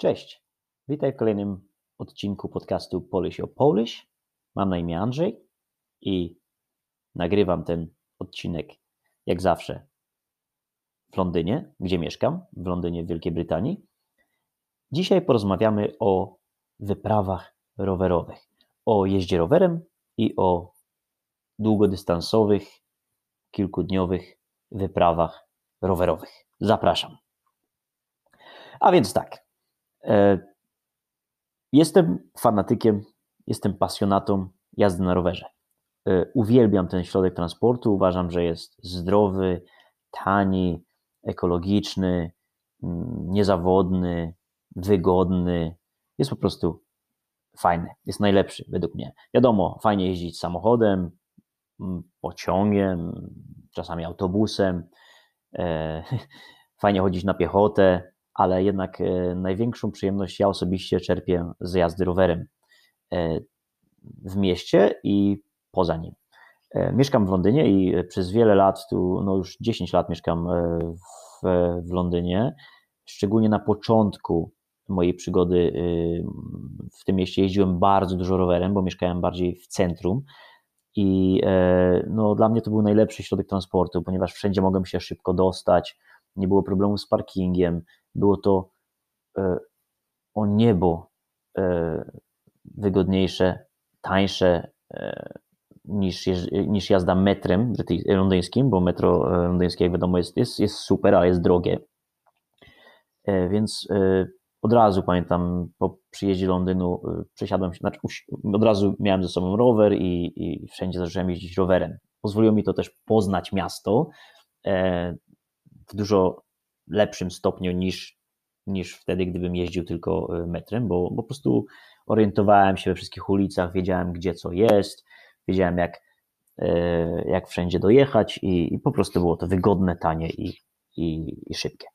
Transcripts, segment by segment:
Cześć, witaj w kolejnym odcinku podcastu Polish o Polish. Mam na imię Andrzej i nagrywam ten odcinek jak zawsze w Londynie, gdzie mieszkam, w Londynie, w Wielkiej Brytanii. Dzisiaj porozmawiamy o wyprawach rowerowych, o jeździe rowerem i o długodystansowych, kilkudniowych wyprawach rowerowych. Zapraszam. A więc tak. E, jestem fanatykiem, jestem pasjonatą jazdy na rowerze. E, uwielbiam ten środek transportu. Uważam, że jest zdrowy, tani, ekologiczny, mm, niezawodny, wygodny. Jest po prostu fajny, jest najlepszy według mnie. Wiadomo, fajnie jeździć samochodem, mm, pociągiem, czasami autobusem. E, fajnie chodzić na piechotę, ale jednak e, największą przyjemność ja osobiście czerpię z jazdy rowerem e, w mieście i poza nim. E, mieszkam w Londynie i przez wiele lat, tu no już 10 lat mieszkam w, w Londynie. Szczególnie na początku mojej przygody w tym mieście jeździłem bardzo dużo rowerem, bo mieszkałem bardziej w centrum. I no, dla mnie to był najlepszy środek transportu, ponieważ wszędzie mogłem się szybko dostać, nie było problemu z parkingiem, było to e, o niebo e, wygodniejsze, tańsze e, niż, niż jazda metrem londyńskim, bo metro londyńskie, jak wiadomo, jest, jest, jest super, ale jest drogie. Więc od razu pamiętam, po przyjeździe do Londynu przesiadłem się, znaczy od razu miałem ze sobą rower i, i wszędzie zacząłem jeździć rowerem. Pozwoliło mi to też poznać miasto w dużo lepszym stopniu niż, niż wtedy, gdybym jeździł tylko e, metrem, bo, bo po prostu orientowałem się we wszystkich ulicach, wiedziałem gdzie co jest, wiedziałem jak, e, jak wszędzie dojechać i, i po prostu było to wygodne, tanie i, i, i szybkie.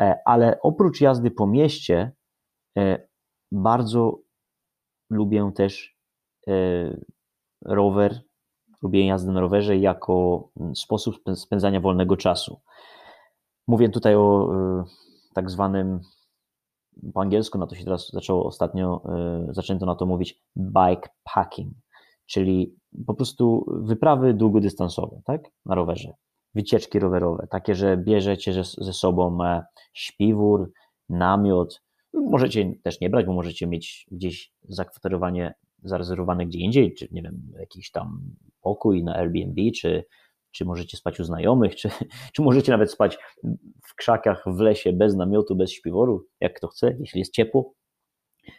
E, ale oprócz jazdy po mieście, bardzo lubię też rower, lubię jazdę na rowerze jako sposób spędzania wolnego czasu. Mówię tutaj o y, tak zwanym, po angielsku na to się teraz zaczęło ostatnio, y, zaczęto na to mówić bike packing, czyli po prostu wyprawy długodystansowe, tak, na rowerze, wycieczki rowerowe, takie, że bierzecie ze sobą e, śpiwór, namiot, możecie też nie brać, bo możecie mieć gdzieś zakwaterowanie zarezerwowane gdzie indziej, czy nie wiem, jakiś tam pokój na Airbnb, czy czy możecie spać u znajomych, czy, czy możecie nawet spać w krzakach, w lesie, bez namiotu, bez śpiworu, jak kto chce, jeśli jest ciepło.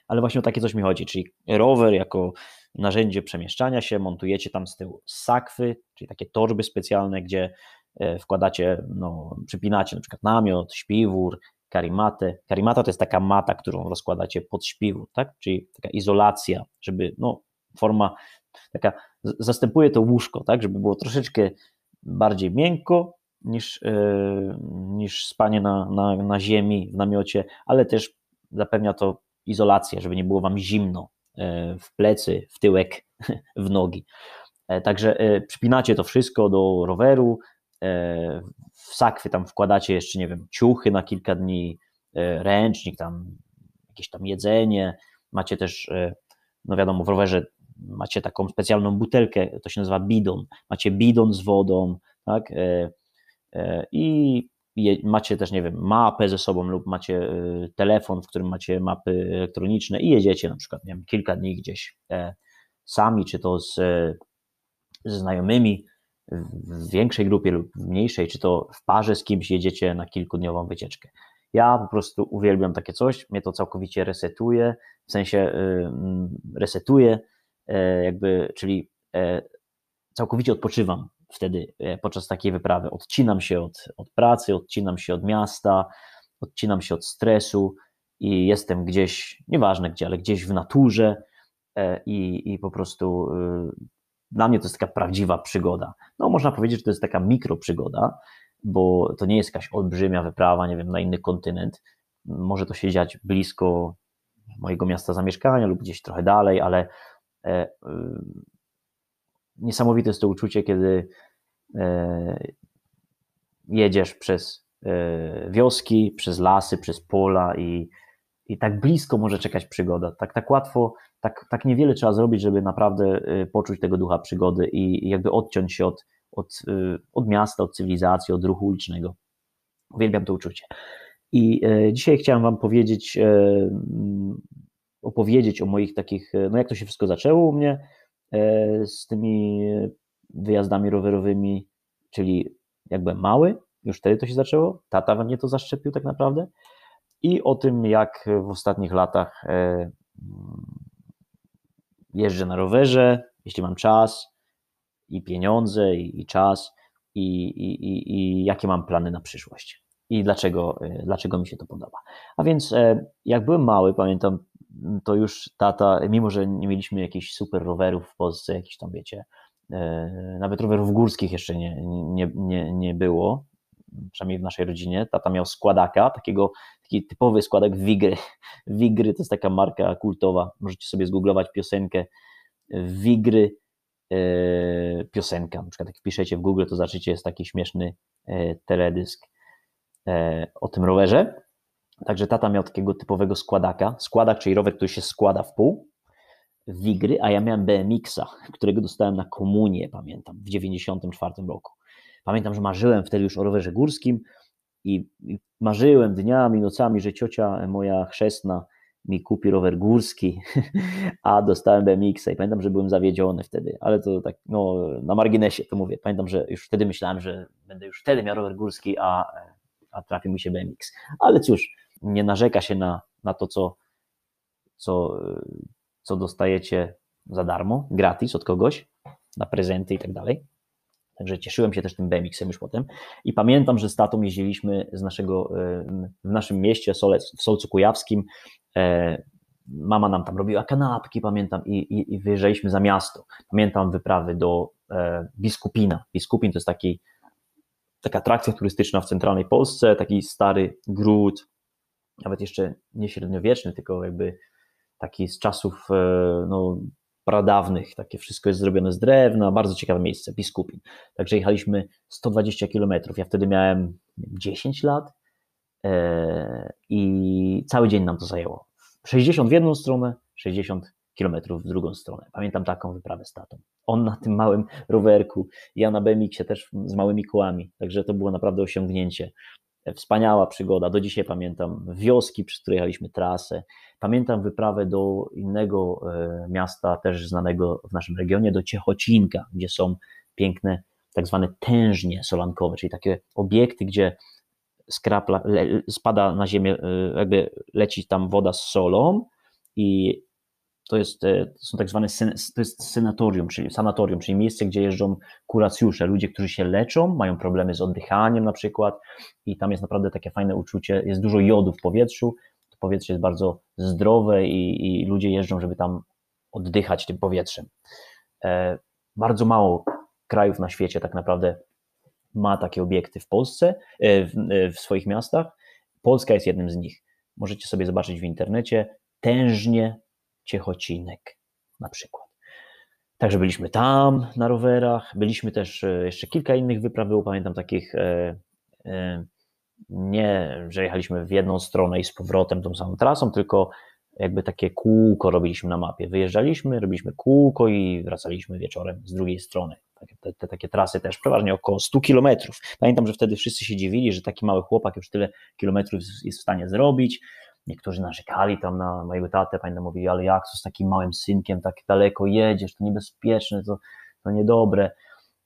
Ale właśnie o takie coś mi chodzi, czyli rower jako narzędzie przemieszczania się, montujecie tam z tyłu sakwy, czyli takie torby specjalne, gdzie e, wkładacie, no, przypinacie na przykład namiot, śpiwór, karimatę. Karimata to jest taka mata, którą rozkładacie pod śpiwór, tak? czyli taka izolacja, żeby no, forma taka, zastępuje to łóżko, tak, żeby było troszeczkę bardziej miękko niż, e, niż spanie na, na, na ziemi, w namiocie, ale też zapewnia to izolację, żeby nie było wam zimno e, w plecy, w tyłek, w nogi. E, także przypinacie to wszystko do roweru, w sakwy tam wkładacie jeszcze, nie wiem, ciuchy na kilka dni, ręcznik, tam jakieś tam jedzenie, macie też, no wiadomo, w rowerze macie taką specjalną butelkę, to się nazywa bidon, macie bidon z wodą, tak, e, e, i macie też, nie wiem, mapę ze sobą lub macie e, telefon, w którym macie mapy elektroniczne i jedziecie na przykład, nie wiem, kilka dni gdzieś sami, czy to z, ze znajomymi, w większej grupie lub w mniejszej, czy to w parze z kimś jedziecie na kilkudniową wycieczkę. Ja po prostu uwielbiam takie coś, mnie to całkowicie resetuje, w sensie resetuje, jakby, czyli e, całkowicie odpoczywam wtedy e, podczas takiej wyprawy. Odcinam się od, od pracy, odcinam się od miasta, odcinam się od stresu i jestem gdzieś, nieważne gdzie, ale gdzieś w naturze i, i po prostu dla mnie to jest taka prawdziwa przygoda. No, można powiedzieć, że to jest taka mikroprzygoda, bo to nie jest jakaś olbrzymia wyprawa, nie wiem, na inny kontynent. Może to się dziać blisko mojego miasta zamieszkania lub gdzieś trochę dalej, ale E, niesamowite jest to uczucie, kiedy e, jedziesz przez e, wioski, przez lasy, przez pola i, i tak blisko może czekać przygoda. Tak, tak łatwo, tak, tak niewiele trzeba zrobić, żeby naprawdę poczuć tego ducha przygody i jakby odciąć się od, od, od miasta, od cywilizacji, od ruchu ulicznego. Uwielbiam to uczucie. I dzisiaj chciałem Wam powiedzieć, opowiedzieć o moich takich, no jak to się wszystko zaczęło u mnie z tymi wyjazdami rowerowymi, czyli jakby mały, już wtedy to się zaczęło, tata we mnie to zaszczepił tak naprawdę i o tym, jak w ostatnich latach e, mm, jeżdżę na rowerze, jeśli mam czas i pieniądze i, i czas i, i, i, jakie mam plany na przyszłość i dlaczego, e, dlaczego mi się to podoba. A więc e, jak byłem mały, pamiętam, to już tata, mimo że nie mieliśmy jakichś super rowerów w Polsce, jakichś tam wiecie, nawet rowerów górskich jeszcze nie, nie, nie, nie było, przynajmniej w naszej rodzinie. Tata miał składaka, takiego, taki typowy składak Wigry. Wigry to jest taka marka kultowa. Możecie sobie zgooglować piosenkę Wigry e, piosenka. Na przykład jak wpiszecie w Google, to zobaczycie, jest taki śmieszny e, teledysk e, o tym rowerze. Także tata miał takiego typowego składaka. Składak, czyli rower, który się składa w pół. Wigry, a ja miałem BMX-a, którego dostałem na komunię, pamiętam, w 1994 roku. Pamiętam, że marzyłem wtedy już o rowerze górskim i, marzyłem dniami, nocami, że ciocia moja chrzestna mi kupi rower górski, a dostałem BMX-a i pamiętam, że byłem zawiedziony wtedy, ale to tak no, na marginesie to mówię. Pamiętam, że już wtedy myślałem, że będę już wtedy miał rower górski, a, a trafi mi się BMX. Ale cóż, nie narzeka się na, na to, co, co, co dostajecie za darmo, gratis od kogoś, na prezenty i tak dalej. Także cieszyłem się też tym BMX-em już potem. I pamiętam, że z tatą jeździliśmy z naszego, w naszym mieście w Solcu Kujawskim. E, mama nam tam robiła kanapki, pamiętam, i, i, i wyjeżdżaliśmy za miasto. Pamiętam wyprawy do e, Biskupina. Biskupin to jest taki, taka atrakcja turystyczna w centralnej Polsce, taki stary gród, nawet jeszcze nie średniowieczny, tylko jakby taki z czasów e, no, pradawnych, takie wszystko jest zrobione z drewna, bardzo ciekawe miejsce, Biskupin. Także jechaliśmy 120 km, ja wtedy miałem 10 lat e, i cały dzień nam to zajęło. 60 w jedną stronę, 60 km w drugą stronę. Pamiętam taką wyprawę z tatą. On na tym małym rowerku, ja na BMX-ie też z małymi kołami, także to było naprawdę osiągnięcie. Wspaniała przygoda. Do dzisiaj pamiętam wioski, przy której jechaliśmy trasę. Pamiętam wyprawę do innego e, miasta, też znanego w naszym regionie, do Ciechocinka, gdzie są piękne tak zwane tężnie solankowe, czyli takie obiekty, gdzie skrapla, spada na ziemię, e, jakby leci tam woda z solą i to, jest, e, to są tak zwane to jest senatorium, czyli sanatorium, czyli miejsce, gdzie jeżdżą kuracjusze, ludzie, którzy się leczą, mają problemy z oddychaniem na przykład i tam jest naprawdę takie fajne uczucie, jest dużo jodu w powietrzu, to powietrze jest bardzo zdrowe i, i ludzie jeżdżą, żeby tam oddychać tym powietrzem. E, bardzo mało krajów na świecie tak naprawdę ma takie obiekty w Polsce, e, w, w swoich miastach. Polska jest jednym z nich. Możecie sobie zobaczyć w internecie. Tężnie Ciechocinek na przykład. Także byliśmy tam na rowerach, byliśmy też e, jeszcze kilka innych wypraw, było pamiętam takich e, e, nie, że jechaliśmy w jedną stronę i z powrotem tą samą trasą, tylko jakby takie kółko robiliśmy na mapie. Wyjeżdżaliśmy, robiliśmy kółko i wracaliśmy wieczorem z drugiej strony. Te, te, takie trasy też przeważnie około 100 kilometrów. Pamiętam, że wtedy wszyscy się dziwili, że taki mały chłopak już tyle kilometrów jest w stanie zrobić. Niektórzy narzekali tam na mojego tatę, pamiętam, mówili, ale jak to z takim małym synkiem tak daleko jedziesz, to niebezpieczne, to, to niedobre.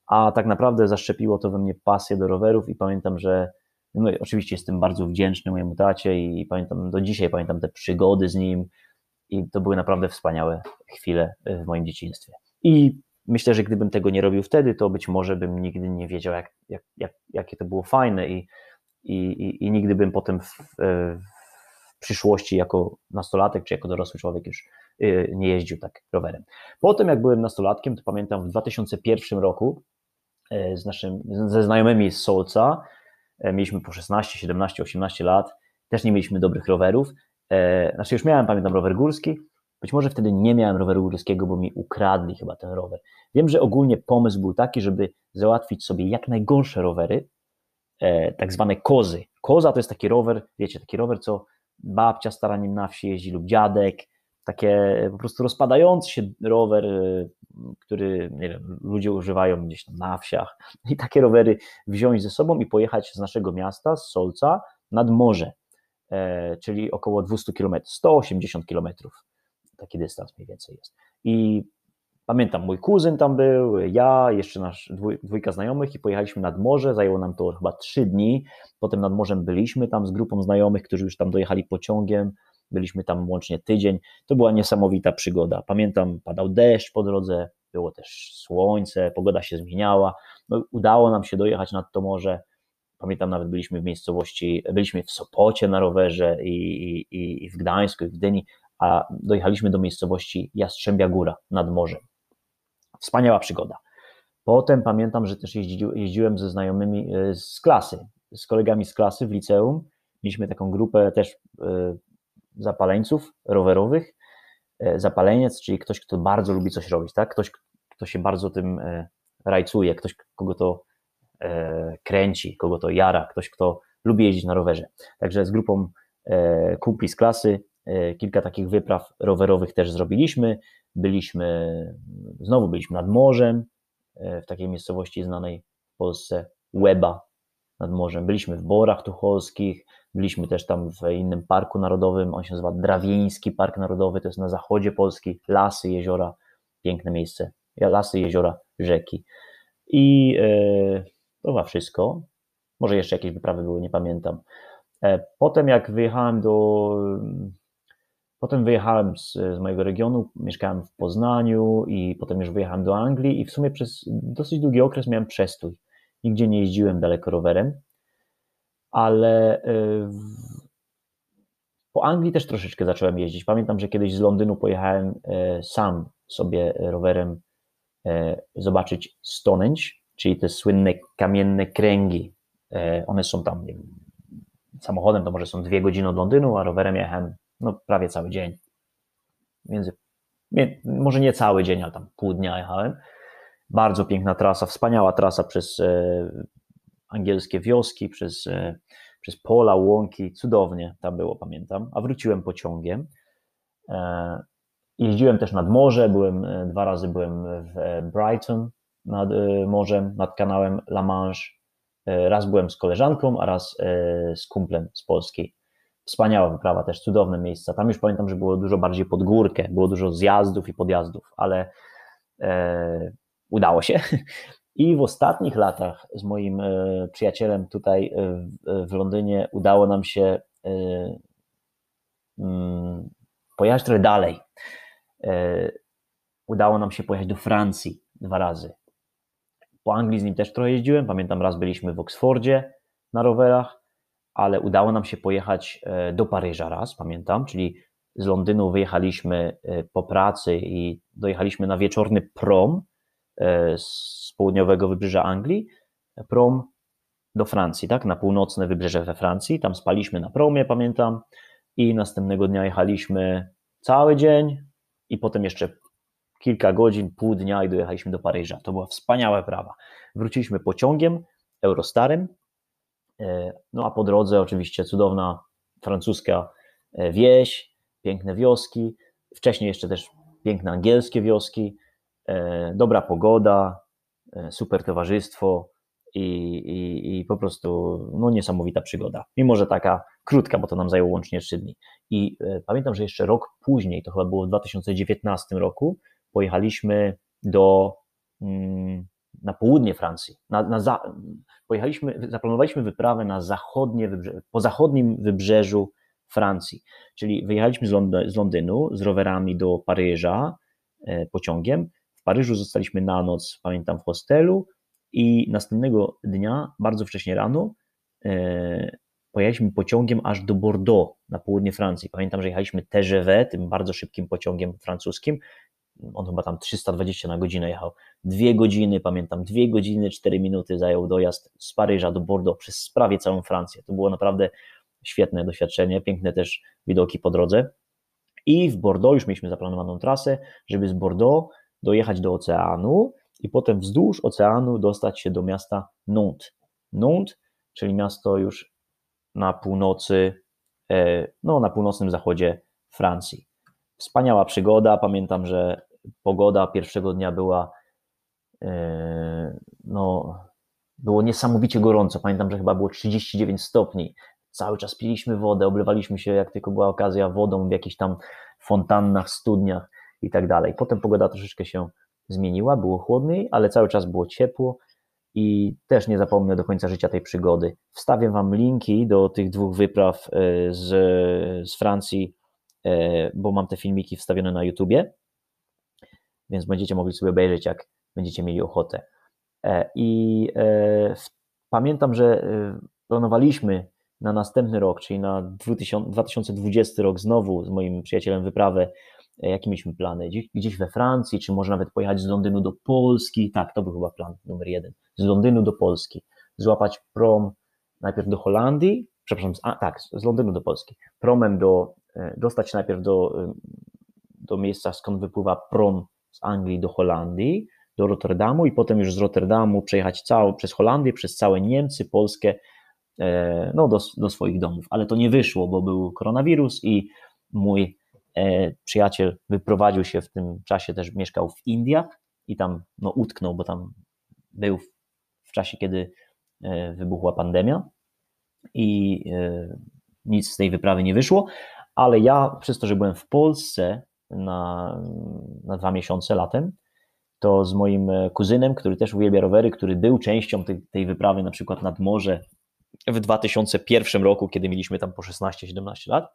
A tak naprawdę zaszczepiło to we mnie pasję do rowerów i pamiętam, że no oczywiście jestem bardzo wdzięczny mojemu tacie i pamiętam, do dzisiaj pamiętam te przygody z nim i to były naprawdę wspaniałe chwile w moim dzieciństwie. I myślę, że gdybym tego nie robił wtedy, to być może bym nigdy nie wiedział, jak, jak, jak, jakie to było fajne i, i, i, i nigdy bym potem w, w przyszłości jako nastolatek czy jako dorosły człowiek już y, nie jeździł tak rowerem. Potem jak byłem nastolatkiem, to pamiętam w 2001 roku y, z naszym, ze znajomymi z Solca, y, mieliśmy po 16, 17, 18 lat, też nie mieliśmy dobrych rowerów, znaczy już miałem, pamiętam, rower górski, być może wtedy nie miałem roweru górskiego, bo mi ukradli chyba ten rower. Wiem, że ogólnie pomysł był taki, żeby załatwić sobie jak najgorsze rowery, tak zwane kozy. Koza to jest taki rower, wiecie, taki rower, co babcia stara nim na wsi jeździ lub dziadek, takie po prostu rozpadający się rower, y, który nie wiem, ludzie używają gdzieś tam na wsiach i takie rowery wziąć ze sobą i pojechać z naszego miasta, z Solca, nad morze, e, czyli około 200 km, 180 km, taki dystans mniej więcej jest. I pamiętam, mój kuzyn tam był, ja, jeszcze nasz dwój, dwójka znajomych i pojechaliśmy nad morze, zajęło nam to chyba trzy dni, potem nad morzem byliśmy tam z grupą znajomych, którzy już tam dojechali pociągiem, byliśmy tam łącznie tydzień, to była niesamowita przygoda. Pamiętam, padał deszcz po drodze, było też słońce, pogoda się zmieniała, no, udało nam się dojechać nad to morze, pamiętam nawet byliśmy w miejscowości, byliśmy w Sopocie na rowerze i, i, i w Gdańsku i w Gdyni, a dojechaliśmy do miejscowości Jastrzębia Góra nad morzem. Wspaniała przygoda. Potem pamiętam, że też jeździłem ze znajomymi e, z klasy, z kolegami z klasy w liceum. Mieliśmy taką grupę też e, zapaleńców rowerowych. E, zapaleniec, czyli ktoś, kto bardzo lubi coś robić, tak? Ktoś, kto się bardzo tym rajcuje, ktoś, kogo to kręci, kogo to jara, ktoś, kto lubi jeździć na rowerze. Także z grupą kumpli z klasy kilka takich wypraw rowerowych też zrobiliśmy. Byliśmy, znowu byliśmy nad morzem, e, w takiej miejscowości znanej w Polsce, Łeba nad morzem. Byliśmy w Borach Tucholskich, byliśmy też tam w innym parku narodowym, on się nazywa Drawieński Park Narodowy, to jest na zachodzie Polski, lasy, jeziora, piękne miejsce, lasy, jeziora, rzeki. I e, to chyba wszystko. Może jeszcze jakieś wyprawy były, nie pamiętam. E, potem jak wyjechałem do Potem wyjechałem z, z, mojego regionu, mieszkałem w Poznaniu i potem już wyjechałem do Anglii i w sumie przez dosyć długi okres miałem przestój. Nigdzie nie jeździłem daleko rowerem, ale y, w, po Anglii też troszeczkę zacząłem jeździć. Pamiętam, że kiedyś z Londynu pojechałem y, sam sobie rowerem y, zobaczyć Stonehenge, czyli te słynne kamienne kręgi. One są tam, nie wiem, samochodem to może są dwie godziny od Londynu, a rowerem jechałem no prawie cały dzień. Między, może nie cały dzień, ale tam pół dnia jechałem. Bardzo piękna trasa, wspaniała trasa przez e, angielskie wioski, przez, e, przez pola, łąki, cudownie tam było, pamiętam. A wróciłem pociągiem. E, jeździłem też nad morze, byłem e, dwa razy byłem w e, Brighton nad e, morzem, nad kanałem La Manche. Raz byłem z koleżanką, a raz z kumplem z Polski Wspaniała wyprawa, też cudowne miejsca. Tam już pamiętam, że było dużo bardziej pod górkę, było dużo zjazdów i podjazdów, ale e, udało się. I w ostatnich latach z moim e, przyjacielem tutaj e, w, w, Londynie udało nam się e, mm, pojechać trochę dalej. E, udało nam się pojechać do Francji dwa razy. Po Anglii z nim też trochę jeździłem. Pamiętam, raz byliśmy w Oksfordzie na rowerach ale udało nam się pojechać e, do Paryża raz, pamiętam, czyli z Londynu wyjechaliśmy e, po pracy i dojechaliśmy na wieczorny prom e, z południowego wybrzeża Anglii, prom do Francji, tak, na północne wybrzeże we Francji, tam spaliśmy na promie, pamiętam, i następnego dnia jechaliśmy cały dzień i potem jeszcze kilka godzin, pół dnia i dojechaliśmy do Paryża. To była wspaniała prawa. Wróciliśmy pociągiem Eurostarem, E, no a po drodze oczywiście cudowna francuska e, wieś, piękne wioski, wcześniej jeszcze też piękne angielskie wioski, e, dobra pogoda, super towarzystwo i, i, i po prostu no, niesamowita przygoda. Mimo, że taka krótka, bo to nam zajęło łącznie trzy dni. I pamiętam, że jeszcze rok później, to chyba było w 2019 roku, pojechaliśmy do mm, na południe Francji. Na, na za, pojechaliśmy, zaplanowaliśmy wyprawę na zachodnie wybrze, po zachodnim wybrzeżu Francji. Czyli wyjechaliśmy z, z Londynu z rowerami do Paryża e, pociągiem. W Paryżu zostaliśmy na noc, pamiętam, w hostelu i następnego dnia, bardzo wcześnie rano, e, pojechaliśmy pociągiem aż do Bordeaux na południe Francji. Pamiętam, że jechaliśmy TGV, tym bardzo szybkim pociągiem francuskim on chyba tam 320 na godzinę jechał. Dwie godziny, pamiętam, dwie godziny, cztery minuty zajął dojazd z Paryża do Bordeaux przez prawie całą Francję. To było naprawdę świetne doświadczenie, piękne też widoki po drodze. I w Bordeaux już mieliśmy zaplanowaną trasę, żeby z Bordeaux dojechać do oceanu i potem wzdłuż oceanu dostać się do miasta Nantes. Nantes, czyli miasto już na północy no, na północnym zachodzie Francji. Wspaniała przygoda. Pamiętam, że pogoda pierwszego dnia była no, było niesamowicie gorąco. Pamiętam, że chyba było 39 stopni. Cały czas piliśmy wodę, oblewaliśmy się, jak tylko była okazja, wodą w jakichś tam fontannach, studniach i tak dalej. Potem pogoda troszeczkę się zmieniła, było chłodniej, ale cały czas było ciepło i też nie zapomnę do końca życia tej przygody. Wstawię Wam linki do tych dwóch wypraw e, z, z Francji, e, bo mam te filmiki wstawione na YouTubie, więc będziecie mogli sobie obejrzeć, jak będziecie mieli ochotę. E, I pamiętam, że planowaliśmy na następny rok, czyli na 2020 rok, znowu z moim przyjacielem wyprawę E, jakie mieliśmy plany? Gdzieś we Francji, czy może nawet pojechać z Londynu do Polski? Tak, to był chyba plan numer jeden. Z Londynu do Polski. Złapać prom najpierw do Holandii, przepraszam, a, tak, z Londynu do Polski. Promem do, e, dostać najpierw do, e, do miejsca, skąd wypływa prom z Anglii do Holandii, do Rotterdamu i potem już z Rotterdamu przejechać całą, przez Holandię, przez całe Niemcy, Polskę, no do, do swoich domów. Ale to nie wyszło, bo był koronawirus i mój E, przyjaciel wyprowadził się w tym czasie, też mieszkał w Indiach i tam no, utknął, bo tam był w czasie, kiedy e, wybuchła pandemia i e, nic z tej wyprawy nie wyszło, ale ja przez to, że byłem w Polsce na, na dwa miesiące latem, to z moim kuzynem, który też uwielbia rowery, który był częścią tej, tej wyprawy na przykład nad morze w 2001 roku, kiedy mieliśmy tam po 16-17 lat,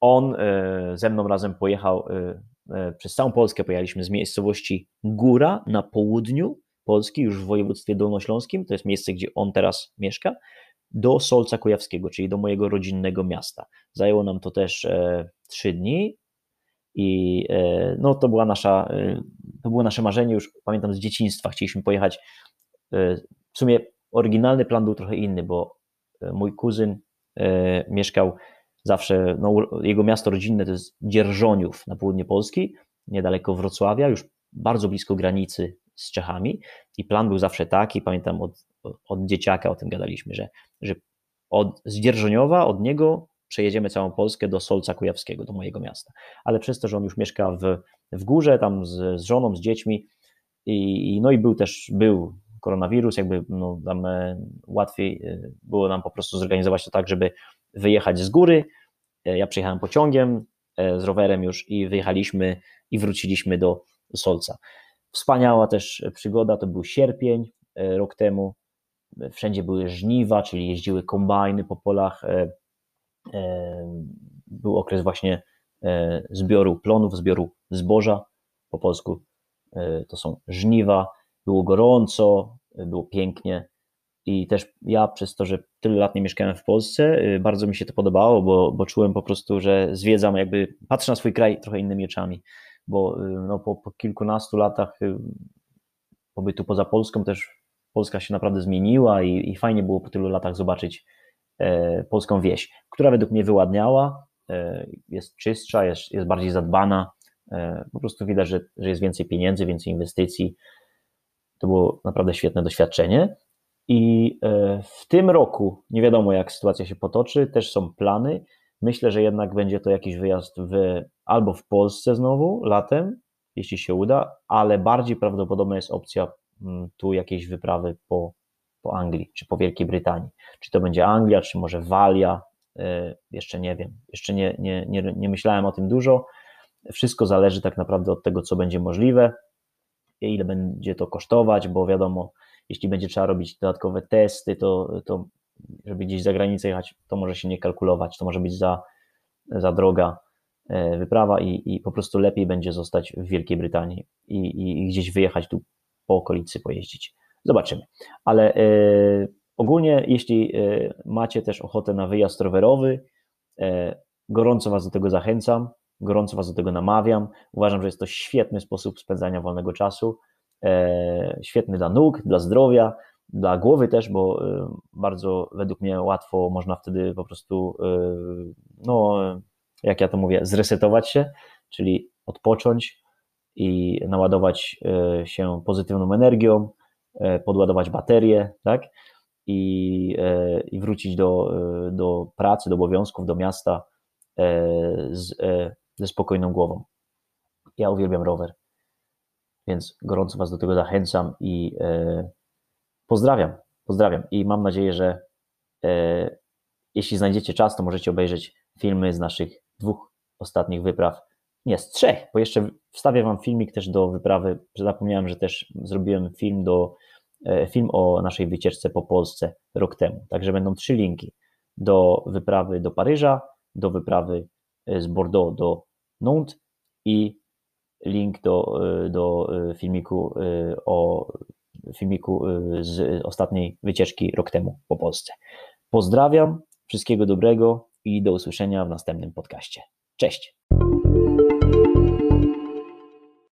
on e, ze mną razem pojechał e, e, przez całą Polskę. Pojechaliśmy z miejscowości Góra na południu Polski, już w województwie dolnośląskim, to jest miejsce, gdzie on teraz mieszka, do Solca Kujawskiego, czyli do mojego rodzinnego miasta. Zajęło nam to też trzy dni i no, to, była nasza, to było nasze marzenie, już pamiętam z dzieciństwa. Chcieliśmy pojechać. W sumie oryginalny plan był trochę inny, bo mój kuzyn mieszkał zawsze, no, jego miasto rodzinne to jest Dzierżoniów na południe Polski, niedaleko Wrocławia, już bardzo blisko granicy z Czechami i plan był zawsze taki, pamiętam od, od dzieciaka o tym gadaliśmy, że, że od, z od niego przejedziemy całą Polskę do Solca Kujawskiego, do mojego miasta. Ale przez to, że on już mieszka w, w górze, tam z, z żoną, z dziećmi i, no i był też, był koronawirus, jakby no, tam e, łatwiej e, było nam po prostu zorganizować to tak, żeby wyjechać z góry. E, ja przyjechałem pociągiem z rowerem już i wyjechaliśmy i wróciliśmy do Solca. Wspaniała też przygoda, to był sierpień rok temu. Wszędzie były żniwa, czyli jeździły kombajny po polach. Był okres właśnie zbioru plonów, zbioru zboża. Po polsku to są żniwa było gorąco, było pięknie i też ja przez to, że tyle lat nie mieszkałem w Polsce, bardzo mi się to podobało, bo, bo czułem po prostu, że zwiedzam, jakby patrzę na swój kraj trochę innymi oczami, bo no, po, po kilkunastu latach pobytu poza Polską też Polska się naprawdę zmieniła i, i fajnie było po tylu latach zobaczyć e, polską wieś, która według mnie wyładniała, e, jest czystsza, jest, jest bardziej zadbana, e, po prostu widać, że, że jest więcej pieniędzy, więcej inwestycji, to było naprawdę świetne doświadczenie. I e, w tym roku, nie wiadomo jak sytuacja się potoczy, też są plany. Myślę, że jednak będzie to jakiś wyjazd w, albo w Polsce znowu latem, jeśli się uda, ale bardziej prawdopodobna jest opcja tu jakiejś wyprawy po, po Anglii czy po Wielkiej Brytanii. Czy to będzie Anglia, czy może Walia, e, jeszcze nie wiem. Jeszcze nie, nie, nie, nie myślałem o tym dużo. Wszystko zależy tak naprawdę od tego, co będzie możliwe ile będzie to kosztować, bo wiadomo, jeśli będzie trzeba robić dodatkowe testy, to, to żeby gdzieś za granicę jechać, to może się nie kalkulować, to może być za, za droga e, wyprawa i, i po prostu lepiej będzie zostać w Wielkiej Brytanii i, i, i gdzieś wyjechać tu po okolicy, pojeździć. Zobaczymy. Ale e, ogólnie, jeśli e, macie też ochotę na wyjazd rowerowy, e, gorąco Was do tego zachęcam gorąco Was do tego namawiam. Uważam, że jest to świetny sposób spędzania wolnego czasu, świetny dla nóg, dla zdrowia, dla głowy też, bo bardzo według mnie łatwo można wtedy po prostu, no, jak ja to mówię, zresetować się, czyli odpocząć i naładować się pozytywną energią, podładować baterię, tak? i, i wrócić do, do pracy, do obowiązków, do miasta z, ze spokojną głową. Ja uwielbiam rower, więc gorąco Was do tego zachęcam i pozdrawiam. Pozdrawiam i mam nadzieję, że jeśli znajdziecie czas, to możecie obejrzeć filmy z naszych dwóch ostatnich wypraw. Nie, z trzech, bo jeszcze wstawię Wam filmik też do wyprawy. Zapomniałem, że też zrobiłem film, do, e, film o naszej wycieczce po Polsce rok temu. Także będą trzy linki do wyprawy do Paryża, do wyprawy e, z Bordeaux do Nantes i link do, e, do filmiku o filmiku z ostatniej wycieczki rok temu po Polsce. Pozdrawiam, wszystkiego dobrego i do usłyszenia w następnym podcaście. Cześć!